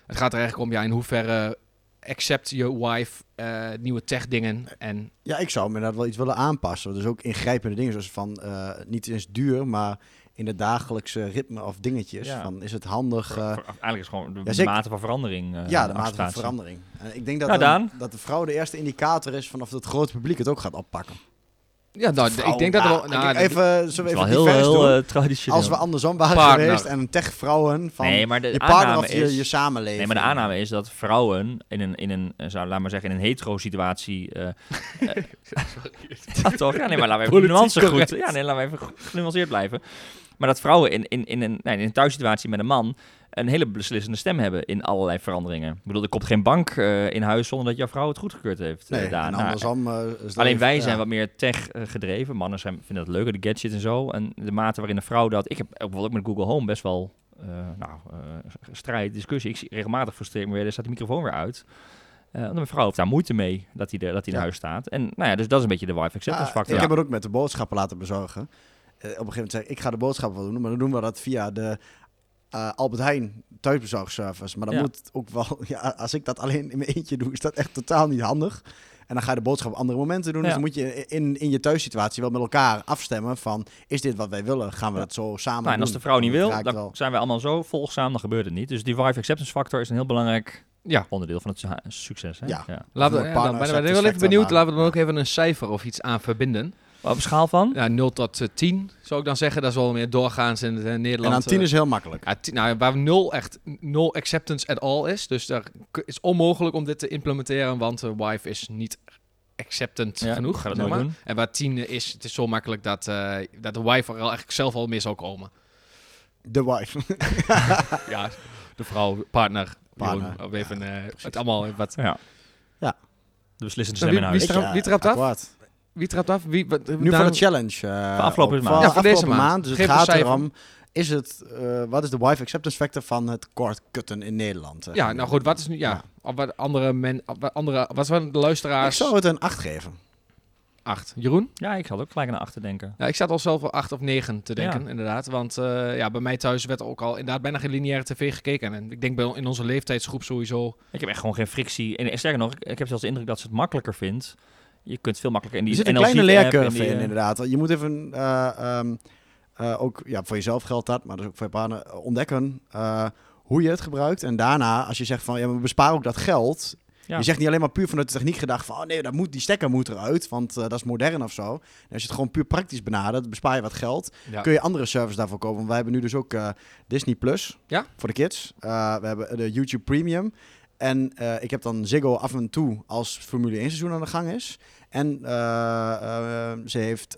Het gaat er eigenlijk om ja, in hoeverre accept je wife eh, nieuwe tech dingen en Ja, ik zou me inderdaad wel iets willen aanpassen. Dus ook ingrijpende dingen, zoals van eh, niet eens duur, maar in het dagelijkse ritme of dingetjes. Ja. Van, is het handig? voor- eh, voor- eigenlijk is gewoon de ja, zeker. mate van verandering. eh, ja, de mate van verandering. En ik denk dat, Nou, dat de vrouw de eerste indicator is van of het grote publiek het ook gaat oppakken. Ja, nou, ik denk dat er wel. nou, even, zullen we even heel, heel eh, traditioneel. Als we andersom waren Partner. geweest en tech-vrouwen van nee, maar de je partner aanname of je, is, je samenleving. Nee, maar de aanname is dat vrouwen in een, in een eh, zou, laat maar zeggen, in een hetero-situatie... eh, ja, toch? Ja, nee, maar laten we even nuance goed... Ja, nee, laten we even genuanceerd blijven. Maar dat vrouwen in, in, in, een, nee, in een thuissituatie met een man een hele beslissende stem hebben in allerlei veranderingen. Ik bedoel, er komt geen bank eh, in huis zonder dat jouw vrouw het goedgekeurd heeft. eh, Nee, en Nou, andersom... eh, is dat Alleen even- wij ja. zijn wat meer tech eh, gedreven. Mannen zijn, vinden dat leuker, de gadget en zo. En de mate waarin een vrouw dat... Ik heb ook bijvoorbeeld ook met Google Home best wel... eh, nou, eh, strijd, discussie. Ik zie regelmatig frustreer ik me weer. Er staat de microfoon weer uit. Eh omdat mijn vrouw heeft daar moeite mee dat hij, er, dat hij in Ja. huis staat. En nou ja, dus dat is een beetje de wife acceptance Ja, factor. Ik heb het ook met de boodschappen laten bezorgen. Eh, op een gegeven moment zei ik, ik ga de boodschappen wel doen, maar dan doen we dat via de eh, Albert Heijn thuisbezorgservice. Maar dan Ja. moet ook wel, ja, als ik dat alleen in mijn eentje doe, is dat echt totaal niet handig. En dan ga je de boodschap op andere momenten doen. Dus dan moet je in, in je thuissituatie wel met elkaar afstemmen van, is dit wat wij willen? Gaan we Ja. het zo samen Nou, en als de vrouw niet Dan wil, dan wel. zijn wij allemaal zo volgzaam, dan gebeurt het niet. Dus die wife acceptance factor is een heel belangrijk ja, onderdeel van het su- succes. Hè? Ja. laten we, ja, dan ben ik wel even benieuwd. Laten we er ook even een cijfer of iets aan verbinden. Op een schaal van? Ja, 0 tot eh, 10 zou ik dan zeggen. Dat is wel meer doorgaans in, eh, Nederland. En aan tien eh, is heel makkelijk. Ja, ti- nou, waar 0 echt 0 acceptance at all is. Dus daar is onmogelijk om dit te implementeren, want de wife is niet acceptant Ja, genoeg. ga dat maar. doen. En waar 10 is, het is zo makkelijk dat, eh, dat de wife er al eigenlijk zelf al mee zou komen. De wife. ja, de vrouw, partner, Partner, even eh, precies. het allemaal wat. Ja. Ja. De beslissende stem in wie- wie trapt- wie trapt af? Wie trapt af? Wie, wat, Nu daarom- voor de challenge. eh, afgelopen op- maand. van Ja, voor deze afgelopen maand. Dus Geef het gaat erom, is het, eh, wat is de wife acceptance factor van het kortkutten in Nederland? Ja, nou goed, wat is nu, ja, Ja. Of wat andere men, wat andere, wat zijn de Ik luisteraars? zou het een 8 geven. 8. Jeroen? Ja, ik had ook gelijk naar achter denken. Ja, ik zat al zelf wel 8 of 9 te denken, Ja. inderdaad. Want eh, ja, bij mij thuis werd ook al inderdaad bijna geen lineaire tv gekeken. En ik denk bij, in onze leeftijdsgroep sowieso. Ik heb echt gewoon geen frictie. En sterker nog, ik, ik heb zelfs de indruk dat ze het makkelijker vindt. Je kunt veel makkelijker in Er die zit een kleine leercurve in, eh, inderdaad. Je moet even, eh, ehm, eh, ook ja, voor jezelf geldt dat, maar dus ook voor eh, ontdekken hoe je het gebruikt. En daarna, als je zegt van, ja, maar we besparen ook dat geld. Ja. Je zegt niet alleen maar puur vanuit de techniek gedacht van, oh nee, dat moet, die stekker moet eruit, want dat is modern of zo. En als je het gewoon puur praktisch benadert, bespaar je wat geld. Ja. kun je andere services daarvoor kopen. Want wij hebben nu dus ook Disney Plus Ja. voor de kids. We hebben de YouTube Premium. En eh, ik heb dan Ziggo af en toe als Formule 1 seizoen aan de gang is. En eh, eh, ze heeft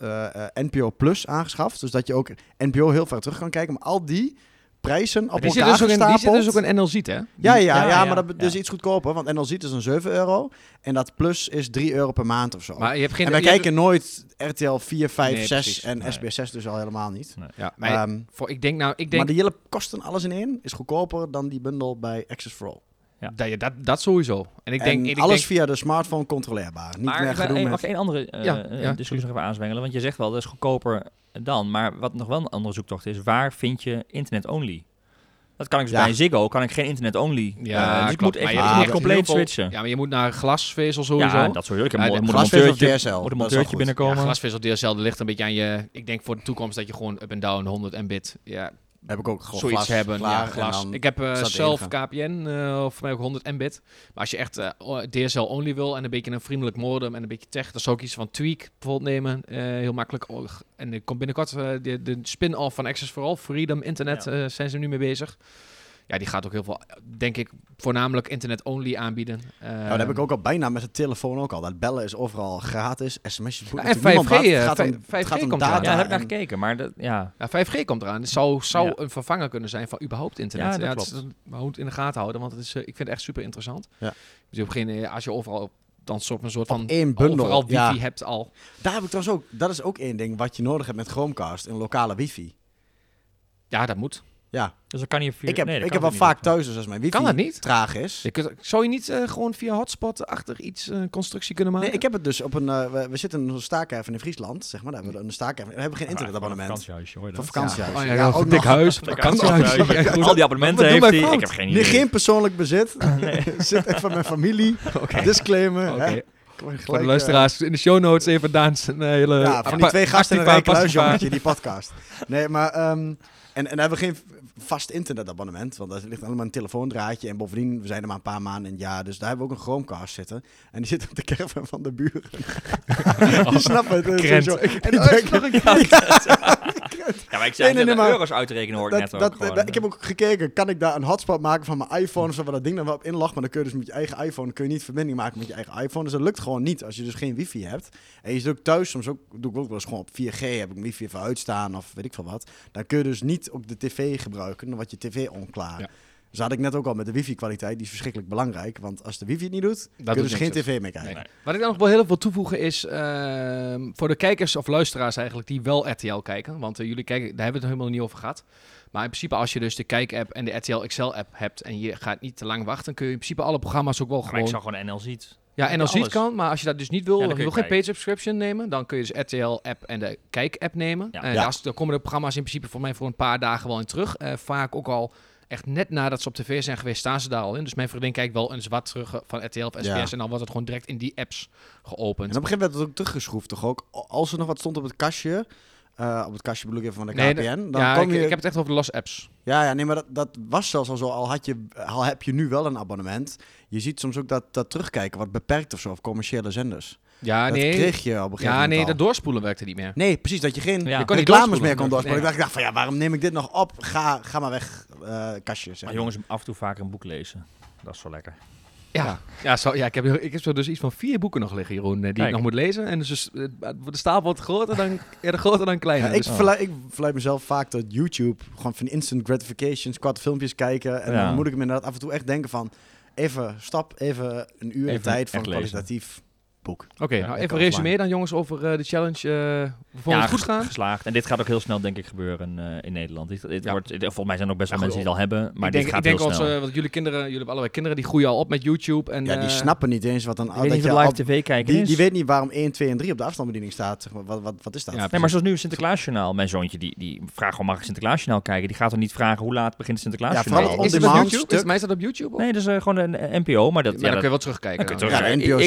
NPO Plus aangeschaft. Dus dat je ook NPO heel ver terug kan kijken. Maar al die prijzen op die, zit elkaar dus ook in, die zit dus ook in NLZ, hè? Ja, ja, ja, Ja, ja, maar dat is iets goedkoper. Want NLZ is een 7 euro. En dat Plus is 3 euro per maand of zo. Maar je hebt geen... en wij kijken nooit RTL 4, 5, Nee, 6 precies. en Nee. SBS 6 dus al helemaal niet. Ja, maar Ehm, voor, ik denk nou... Ik maar denk de hele kosten alles in één is goedkoper dan die bundel bij Access for All. Ja. dat, je, dat, dat sowieso. En ik en denk... Ik alles denk, via de smartphone controleerbaar. Niet maar meer gedoe met... mag ik één andere eh, Ja, eh, ja, discussie nog even aanzwengelen? Want je zegt wel, dat is goedkoper dan. Maar wat nog wel een andere zoektocht is, waar vind je internet-only? Dat kan ik dus Ja. bij Ziggo, kan ik geen internet-only. Ja, eh, dus ik klopt. moet Maar echt je moet compleet switchen. Ja, maar je moet naar glasvezel sowieso. Ja, dat sowieso. Ik heb Ja, een, de moet een glasvezel monteurtje, DSL, moet een dat monteurtje binnenkomen. Ja, glasvezel DSL ligt een beetje aan je... Ik denk voor de toekomst dat je gewoon up en down 100 mbit... Ja, Heb ik ook gewoon zoiets glas, hebben. klaar, ja, glas. Ik heb eh, zelf. KPN, eh of voor mij ook 100 mbit. Maar als je echt eh, DSL-only wil en een beetje een vriendelijk modem en een beetje tech, dan zou ik iets van Tweak bijvoorbeeld nemen. Heel makkelijk. Oh, En er komt binnenkort de, de spin-off van Access for All, Freedom Internet, Ja. zijn ze nu mee bezig. Ja, die gaat ook heel veel, denk ik, voornamelijk internet-only aanbieden. Eh, Nou, dat heb ik ook al bijna met de telefoon ook al. Dat bellen is overal gratis. SMS'jes Ja, en natuurlijk niemand 5G, wat. Het eh, gaat om, 5G het gaat om komt data. eraan. Ja, daar heb ik naar en- gekeken. Maar dat, ja, Ja, 5G komt eraan. Het zou, zou Ja. een vervanger kunnen zijn van überhaupt internet. Ja, dat klopt. is het in de gaten houden, want het is, eh, ik vind het echt super interessant. Ja. Dus op een gegeven moment, als je overal dan soort een soort van één bundel, overal wifi ja. hebt al. Daar heb ik trouwens ook, dat is ook één ding wat je nodig hebt met Chromecast, een lokale wifi. Ja, dat moet. Ja, dus dan kan je via... ik heb, nee, ik heb wel vaak thuis, dus als mijn wifi Kan dat niet? traag is. Je kunt, zou je niet eh, gewoon via hotspot achter iets eh, constructie kunnen maken? Nee, ik heb het dus op een, eh, we, we zitten in een staakerven in Friesland, zeg maar. Daar hebben we een staakerven. We hebben geen Ah, een internetabonnement. vakantiehuisje, hoor je Voor dat? vakantiehuis. Oh, ja, Ja, ja, ook ook dik huis, Vakantiehuis. vakantiehuis. Ja, goed. Al die abonnementen heeft hij. Ik heb geen Nee, idee. geen persoonlijk bezit. Zit echt van mijn familie. Disclaimer. Voor de luisteraars, in de show notes even Daans een hele... Ja, van die twee gasten in een luisjongetje, die podcast. Nee, maar... ehm, en, en hebben we geen vast internetabonnement, want dat ligt allemaal een telefoondraadje. En bovendien, we zijn er maar een paar maanden in het jaar, dus daar hebben we ook een Chromecast zitten. En die zit op de caravan van de buren. die snappen het. Krent. En Oh, die Ja, maar ik Nee, zei nee, nee, maar- euro's uitrekenen hoor ik dat, net ook dat, gewoon. dat- ik heb ook gekeken, kan ik daar een hotspot maken van mijn iPhone of zo, waar dat ding dan wel op inlog, maar dan kun je dus met je eigen iPhone, kun je niet verbinding maken met je eigen iPhone. Dus dat lukt gewoon niet als je dus geen wifi hebt. En je zit ook thuis, soms ook, doe ik ook wel eens gewoon op 4G, heb ik een wifi even uitstaan of weet ik veel wat. Dan kun je dus niet ook de tv gebruiken, dan wordt je tv onklaar. Ja. Dus dat had ik net ook al met de wifi-kwaliteit, die is verschrikkelijk belangrijk. Want als de wifi het niet doet, kun je doet dus geen tv meer kijken. Nee. Wat ik dan nog wel heel veel toevoegen is ehm, voor de kijkers of luisteraars eigenlijk die wel RTL kijken. Want eh, jullie kijken, daar hebben we het helemaal niet over gehad. Maar in principe als je dus de Kijk-app en de RTL XL-app hebt en je gaat niet te lang wachten, dan kun je in principe alle programma's ook wel Maar gewoon... ik zag gewoon NL ziet. ja, en als alles. niet kan, maar als je dat dus niet wil, Ja, dan wil je geen paid subscription nemen, dan kun je dus RTL-app en de Kijk-app nemen. Ja. En Ja. daar- dan komen de programma's in principe voor mij voor een paar dagen wel in terug. Eh, vaak ook al echt net nadat ze op tv zijn geweest, staan ze daar al in. Dus mijn vriendin kijkt wel eens wat terug van RTL of SBS Ja. en dan wordt het gewoon direct in die apps geopend. En op een gegeven moment werd het ook teruggeschroefd, toch ook? Als er nog wat stond op het kastje, eh, op het kastje bedoel ik even van de KPN, Nee, dan ja, kom ik, je... ik heb het echt over de los apps. Ja, ja, nee, maar dat, dat was zelfs al zo. Al, had je, al heb je nu wel een abonnement. Je ziet soms ook dat, dat terugkijken wat beperkt of zo, of commerciële zenders. Ja, dat nee. kreeg je op een gegeven Ja, nee, al. dat doorspoelen werkte niet meer. Nee, precies, dat je geen Ja. Je kon niet reclames meer kon doorspoelen. Nee. Ik dacht, ik dacht van ja, waarom neem ik dit nog op? Ga, ga maar weg, eh kastje. zeg Maar jongens, af en toe vaker een boek lezen. Dat is wel lekker. Ja, ja, zo, ja ik, heb, ik heb zo dus iets van vier boeken nog liggen, Jeroen, eh, die ik nog moet lezen. En dus eh, de stapel wordt groter dan, eerder groter dan kleiner. Ja, ik, Dus- verleid, ik verleid mezelf vaak tot YouTube. Gewoon van instant gratifications, korte filmpjes kijken. En Ja. dan moet ik me inderdaad af en toe echt denken van... Even stap, even een uur Even tijd van kwalitatief boek. Oké, Ja, nou even resume offline. dan jongens over eh, de challenge. eh vond ja, het goed gaan? geslaagd. En dit gaat ook heel snel, denk ik, gebeuren eh, in Nederland. Dit, dit Ja. wordt, dit- volgens mij zijn er ook best wel Ja, mensen die het al hebben. Maar ik dit denk, gaat ik denk heel snel. want jullie kinderen, jullie hebben allebei kinderen, die groeien al op met YouTube. En, Ja, die snappen niet eens wat een... Ik dat je live op- tv kijken die, is. die weet niet waarom 1, 2 en 3 op de afstandsbediening staat. Zeg maar, wat, wat, wat is dat? Ja, Nee, maar zoals nu Sinterklaasjournaal. Mijn zoontje die, die vraagt gewoon, mag ik Sinterklaasjournaal kijken? Die gaat dan niet vragen hoe laat begint het Ja, Sinterklaasjournaal. vooral is het op YouTube? Is, mij dat op YouTube? of? Nee, dat is eh, gewoon een NPO, maar dat... dan kun je wel terugkijken. Dan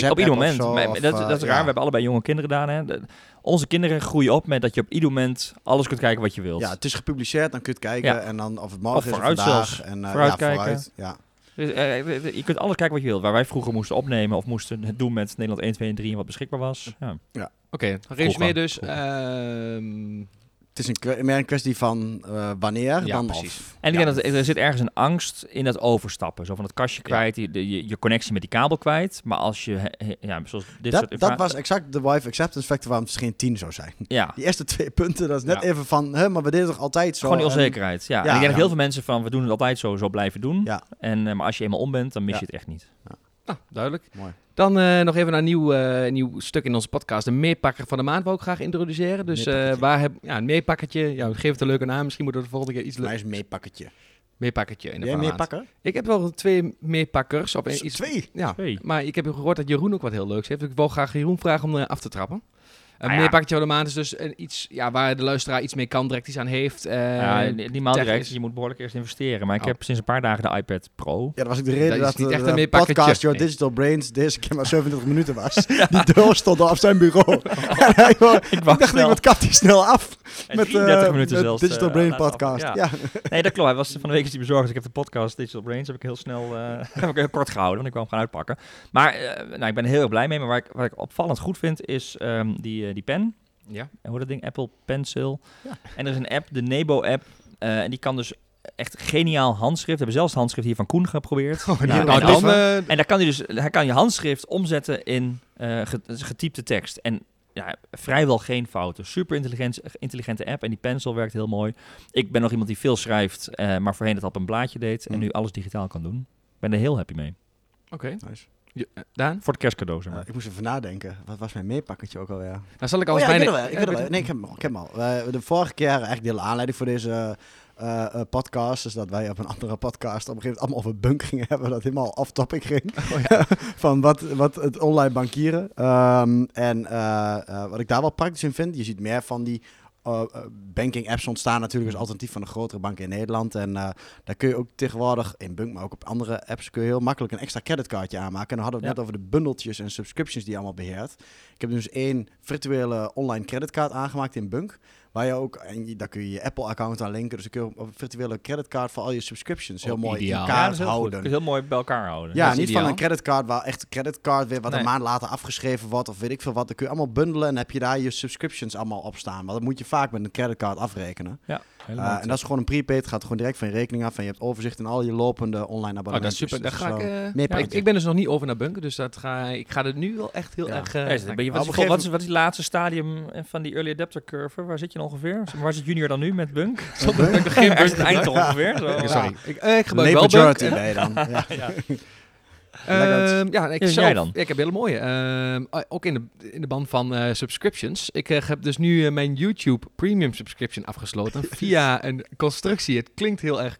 dan. op ieder moment. Of, dat, dat is eh, raar. ja. We hebben allebei jonge kinderen gedaan. Hè. De- onze kinderen groeien op met dat je op ieder moment alles kunt kijken wat je wilt. Ja, het is gepubliceerd, dan kun je het kijken. Ja. En dan of het morgen Of is vandaag. zelfs. En, eh, Vooruit ja, kijken. vooruit. Ja. Dus, eh, je kunt alles kijken wat je wilt. Waar wij vroeger moesten opnemen of moesten het doen met Nederland 1, 2 en 3 en wat beschikbaar was. Ja. Oké, resume Vroeger. dus. Ehm, Het is een, meer een kwestie van eh, wanneer Ja, dan precies. of. En ik Ja. denk dat er, zit ergens een angst in dat overstappen. Zo van het kastje kwijt, je, je, je connectie met die kabel kwijt. Maar als je, ja, zoals dit Dat, soort... dat was exact de wife acceptance factor waarom het geen 10 zou zijn. Ja, Die eerste twee punten, dat is net Ja. even van, hè, maar we deden toch altijd zo. gewoon die En- onzekerheid. Ja. Ja, en ik denk dat ja. heel veel mensen van, we doen het altijd zo, zo blijven doen. Ja. En, eh, maar als je eenmaal om bent, dan mis Ja. je het echt niet. Nou, duidelijk. Mooi. Dan eh, nog even naar een nieuw, eh, nieuw stuk in onze podcast. De meepakker van de maand wou ik graag introduceren. Dus eh, waar heb ja, een meepakkertje. Ja, geef het een leuke naam. Misschien moeten we de volgende keer iets leuks. is een meepakketje. Meepakkertje in de Jij maand. meepakken? Ik heb wel twee meepakkers. Of iets, Twee? Ja, maar ik heb gehoord dat Jeroen ook wat heel leuks heeft. Dus ik wil graag Jeroen vragen om af te trappen. Een Ah van de maand is dus een iets ja, waar de luisteraar iets mee kan, direct iets aan heeft. Eh, ja, niet maal direct, je moet behoorlijk eerst investeren. Maar ik Oh. heb sinds een paar dagen de iPad Pro. Ja, dat was ook de reden Dat de- podcast Your Nee. Digital Brains deze keer maar 27 minuten was. Die deur stond al op zijn bureau. En hij wou- ik wacht dacht, ik, snel. wat kapt hij snel af? En Met 33 eh, minuten met zelfs. Digital eh, Brain podcast. Ja. Nee, dat klopt. Hij was, van de week is hij bezorgd. Dus ik heb de podcast Digital Brains heb ik heel snel eh, heb ik heel kort gehouden. Want ik kwam gaan uitpakken. Maar eh, nou, ik ben er heel erg blij mee. Maar waar ik, wat ik opvallend goed vind is ehm, die, eh, die pen. Ja. En hoe dat ding? Apple Pencil. Ja. En er is een app, de Nebo-app. eh, en die kan dus echt geniaal handschrift. We hebben zelfs het handschrift hier van Koen geprobeerd. Oh, Nou, en dan... eh, En daar kan hij dus, hij kan je handschrift omzetten in eh, ge- getypte tekst. En ja, vrijwel geen fouten. Super intelligent, intelligente app en die pencil werkt heel mooi. Ik ben nog iemand die veel schrijft, eh, maar voorheen het op een blaadje deed en Mm. nu alles digitaal kan doen. Ik ben er heel happy mee. Oké. Nice. Je- eh, Daan? Voor het kerstcadeau, zeg maar. ik moest even nadenken. Wat was mijn meepakketje ook alweer? Nou zal ik Oh als ja, ik weet het wel. Ik Ja, weet het wel. weet- Nee, ik heb hem al. Ik heb hem al. Eh, de vorige keer, eigenlijk de hele aanleiding voor deze eh, eh, podcast, is dat wij op een andere podcast op een gegeven moment allemaal over bunk gingen hebben, dat helemaal off-topic ging. Van wat, wat het online bankieren. Ehm, en wat ik daar wel praktisch in vind, je ziet meer van die eh, eh, banking apps ontstaan natuurlijk als alternatief van de grotere banken in Nederland. En eh, daar kun je ook tegenwoordig in Bunk, maar ook op andere apps, kun je heel makkelijk een extra creditcardje aanmaken. En dan hadden we het Ja. net over de bundeltjes en subscriptions die je allemaal beheert. Ik heb dus één virtuele online creditcard aangemaakt in Bunk. Waar je ook, en daar kun je je Apple-account aan linken. Dus dan kun je een virtuele creditcard voor al je subscriptions heel Oh, mooi ideaal. in Ja, Ja, kaart dat is heel goed. houden. Dat is heel mooi bij elkaar houden. Ja, Dat is niet van een creditcard waar echt creditcard weer wat Nee. een maand later afgeschreven wordt of weet ik veel wat. Dan kun je allemaal bundelen en heb je daar je subscriptions allemaal op staan. Maar dat moet je vaak met een creditcard afrekenen. Ja, Eh, en dat is gewoon een prepaid, gaat gewoon direct van je rekening af en je hebt overzicht in al je lopende online Oh, dat abonnementen. is super. Daar Dus ga dat ik, is eh, ja, ik, ik ben dus nog niet over naar bunker, dus dat ga, ik ga er nu wel echt heel Ja. erg... eh, Ja, beetje- wat, is, wat, is, wat is het laatste stadium van die early adapter curve? Waar zit je dan ongeveer? Zeg maar, Waar zit junior dan nu met Bunk? Zonder dat ik Waar is het eind ongeveer? Zo, Ja, ja. Sorry. Ik, eh, ik gebruik wel bunk. je dan. Ja. Ja. Ik Ja, zelf, jij dan? ja, ik heb hele mooie. Ehm, ah, ook in de, in de band van eh, subscriptions. Ik eh, heb dus nu eh, mijn YouTube Premium subscription afgesloten via een constructie. Het klinkt heel erg,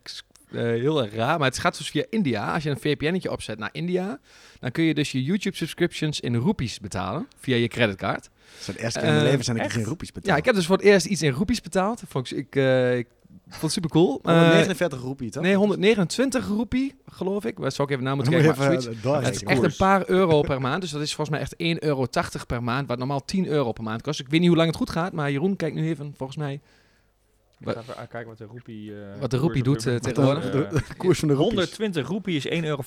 eh, heel erg raar, maar het gaat dus via India. Als je een VPN'tje opzet naar India, dan kun je dus je YouTube subscriptions in roepies betalen via je creditcard. Dat is de eerste keer in mijn leven zijn ik geen roepies betaal. Ja, ik heb dus voor het eerst iets in roepies betaald. Vond ik, eh, ik vond het super cool. 149 roepie, toch? nee, 129 roepie, geloof ik. Waar zou ik even naar Dan moeten moet kijken. maar even zoiets. uh, Het is echt een paar euro per maand. Dus dat is volgens mij echt 1,80 euro per maand. Wat normaal 10 euro per maand kost. Ik weet niet hoe lang het goed gaat. Maar Jeroen kijkt nu even volgens mij Ik ga even kijken wat de roepie... eh, Wat de roepie doet, eh, tegenwoordig. De, eh, de koers van de roepies. 120 roepie is 1,50 euro.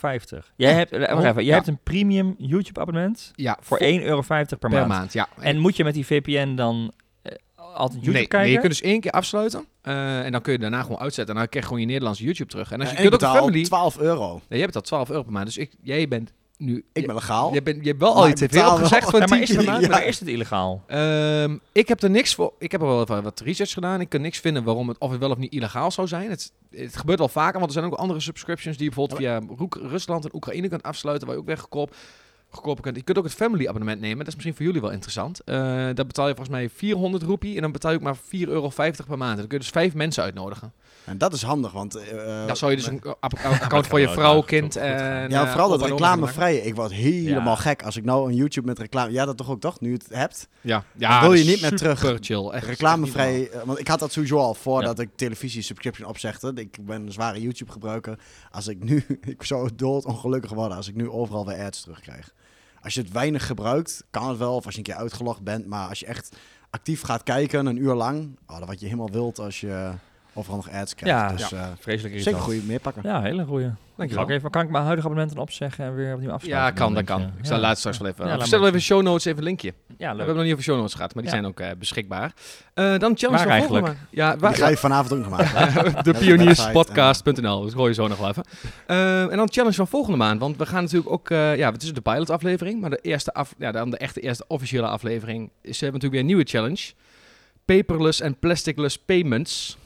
Jij hebt, eh, wacht Oh, even, jij ja. hebt een premium YouTube abonnement ja, voor 1,50 euro per, per maand. maand. ja. En moet je met die VPN dan eh, altijd YouTube nee, kijken? nee, je kunt dus één keer afsluiten. eh, en dan kun je daarna gewoon uitzetten. En dan krijg je gewoon je Nederlandse YouTube terug. En als je En kunt ook family... 12 euro. Nee, jij betaalt 12 euro per maand. Dus ik, jij bent nu... Ik ben legaal. Je, bent, je hebt wel Maar al je tv opgezegd voor Ja, maar is het, per maar is het illegaal? Ehm, ik heb er niks voor. Ik heb er wel even wat research gedaan. Ik kan niks vinden waarom het of het wel of niet illegaal zou zijn. Het, het gebeurt wel vaker, want er zijn ook andere subscriptions die je bijvoorbeeld via Roek- Rusland en Oekraïne kunt afsluiten, waar je ook weer goedkoop, Je kunt ook het family abonnement nemen. Dat is misschien voor jullie wel interessant. Daar betaal je volgens mij 400 roepie en dan betaal je ook maar 4,50 euro per maand. Dan kun je dus vijf mensen uitnodigen. En dat is handig, want... eh, dan zou je dus eh, een account voor je vrouw, kind en Ja, eh, vooral dat reclamevrije. Ik word helemaal Ja. gek als ik nou een YouTube met reclame... Ja, dat toch ook toch, nu je het hebt? Ja, wil je niet meer terug. super chill. Echt, Reclamevrij. eh, want ik had dat sowieso al voordat ik televisie subscription opzegde. Ik ben een zware YouTube gebruiker. Als ik nu... Ik zou dood ongelukkig worden als ik nu overal weer ads terugkrijg. Als je het weinig gebruikt, kan het wel. Of als je een keer uitgelogd bent. Maar als je echt actief gaat kijken, een uur lang... Oh, dan wat je helemaal wilt als je overal nog ads krijgt. Ja. dus eh, Vreselijk zeker irritant. goede meepakken. Ja, hele goeie. Dankjewel. Even, kan ik mijn huidige abonnementen opzeggen en weer opnieuw afsluiten? Ja, kan, dat kan. Ik zal Ja. later straks wel even... Ja, Ja, maar. even show notes, even een linkje. Ja, We leuk. hebben nog niet over show notes gehad, maar die Ja. zijn ook eh, beschikbaar. Eh, dan challenge Waar van eigenlijk? volgende maand. Ja, Die waar, ga je vanavond ook nog maken. de pionierspodcast.nl. Dus gooi je zo nog wel even. En dan challenge van volgende maand. Want we gaan natuurlijk ook... eh, ja, het is de pilot aflevering. Maar de eerste af, ja, dan de echte eerste officiële aflevering... is hebben we natuurlijk weer een nieuwe challenge. Paperless en plasticless payments.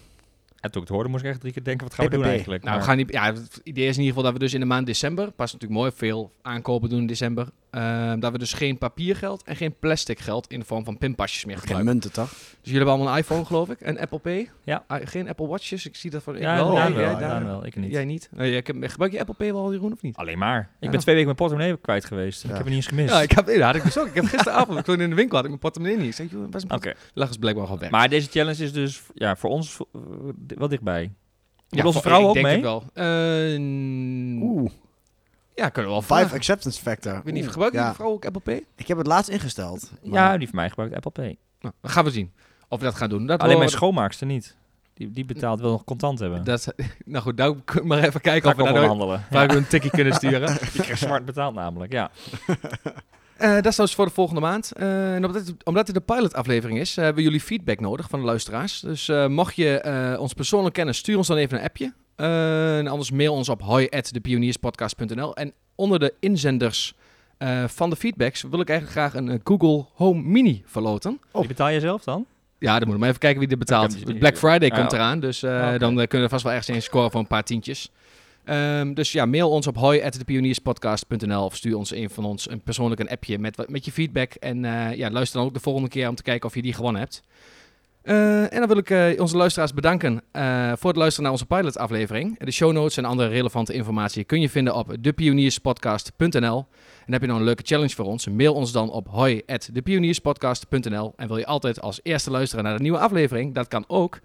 En toen ik het hoorde, moest ik echt drie keer denken, wat gaan we doen eigenlijk? Nou, we gaan niet, ja, het idee is in ieder geval dat we dus in de maand december... Pas natuurlijk mooi veel aankopen doen in december. Eh, dat we dus geen papiergeld en geen plastic geld... in de vorm van pinpasjes meer Geen gebruiken. munten, toch? Dus jullie hebben allemaal een iPhone, geloof ik. En Apple Pay. Ja. Ah, geen Apple Watches. Ik zie dat van... ik Ja, wel. Daan Jij- wel, jij- Daan- wel, ik niet. Jij niet? Nee, ik heb, gebruik je Apple Pay wel, Jeroen, of niet? Alleen maar. Ik Ja. ben twee weken mijn portemonnee kwijt geweest. En Ja. Ik heb er niet eens gemist. Ja, ik heb, ja, had ik dus ook. Ik heb gisteravond, ik toen in de winkel, had ik mijn portemonnee niet. Ik zei, joh, was mijn Oké. lag is blijkbaar gewoon weg. Maar deze challenge is dus ja, voor ons eh, wel dichtbij. ja, Ja, onze voor- vrouw ik ook denk mee? het wel. Eh, Oeh, ja, kunnen we wel five vragen. acceptance factor. Ik weet niet, gebruik je ja. vrouw ook Apple Pay? Ik heb het laatst ingesteld. Ja, die van mij gebruikt Apple Pay. Nou, dat gaan we zien. of we dat gaan doen. Dat Alleen mijn schoonmaakster niet. Die, die betaalt wil nog contant hebben. Dat, nou goed, nou kun- maar even kijken Ga of ik we ook daar onderhandelen. waar we een tikkie kunnen sturen. Je krijgt zwart betaald namelijk, ja. Eh, dat is dus voor de volgende maand. Eh, en omdat het, omdat het de pilotaflevering is, eh, hebben jullie feedback nodig van de luisteraars. Dus eh, mocht je eh, ons persoonlijk kennen, stuur ons dan even een appje. En anders mail ons op hoi@depionierspodcast.nl. En onder de inzenders eh, van de feedbacks wil ik eigenlijk graag een eh, Google Home Mini verloten. Die betaal je zelf dan? Ja, dan moet ik maar even kijken wie dit betaalt. Black Friday komt eraan, dus eh, Ah, dan kunnen we vast wel ergens een scoren voor een paar tientjes. Ehm, dus ja, mail ons op hoi@depionierspodcast.nl of stuur ons een van ons een persoonlijk een appje met, met je feedback. En ja, luister dan ook de volgende keer om te kijken of je die gewonnen hebt. Eh, en dan wil ik eh, onze luisteraars bedanken eh, voor het luisteren naar onze pilotaflevering. De show notes en andere relevante informatie kun je vinden op depionierspodcast.nl. En heb je nou een leuke challenge voor ons? Mail ons dan op hoi@depionierspodcast.nl. En wil je altijd als eerste luisteren naar de nieuwe aflevering? Dat kan ook.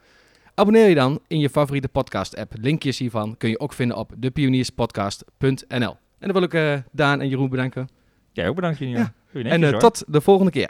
Abonneer je dan in je favoriete podcast-app. Linkjes hiervan kun je ook vinden op depionierspodcast.nl. En dan wil ik Daan en Jeroen bedanken. Jij ook bedankt, Junior. Ja. Goeie en tot de volgende keer.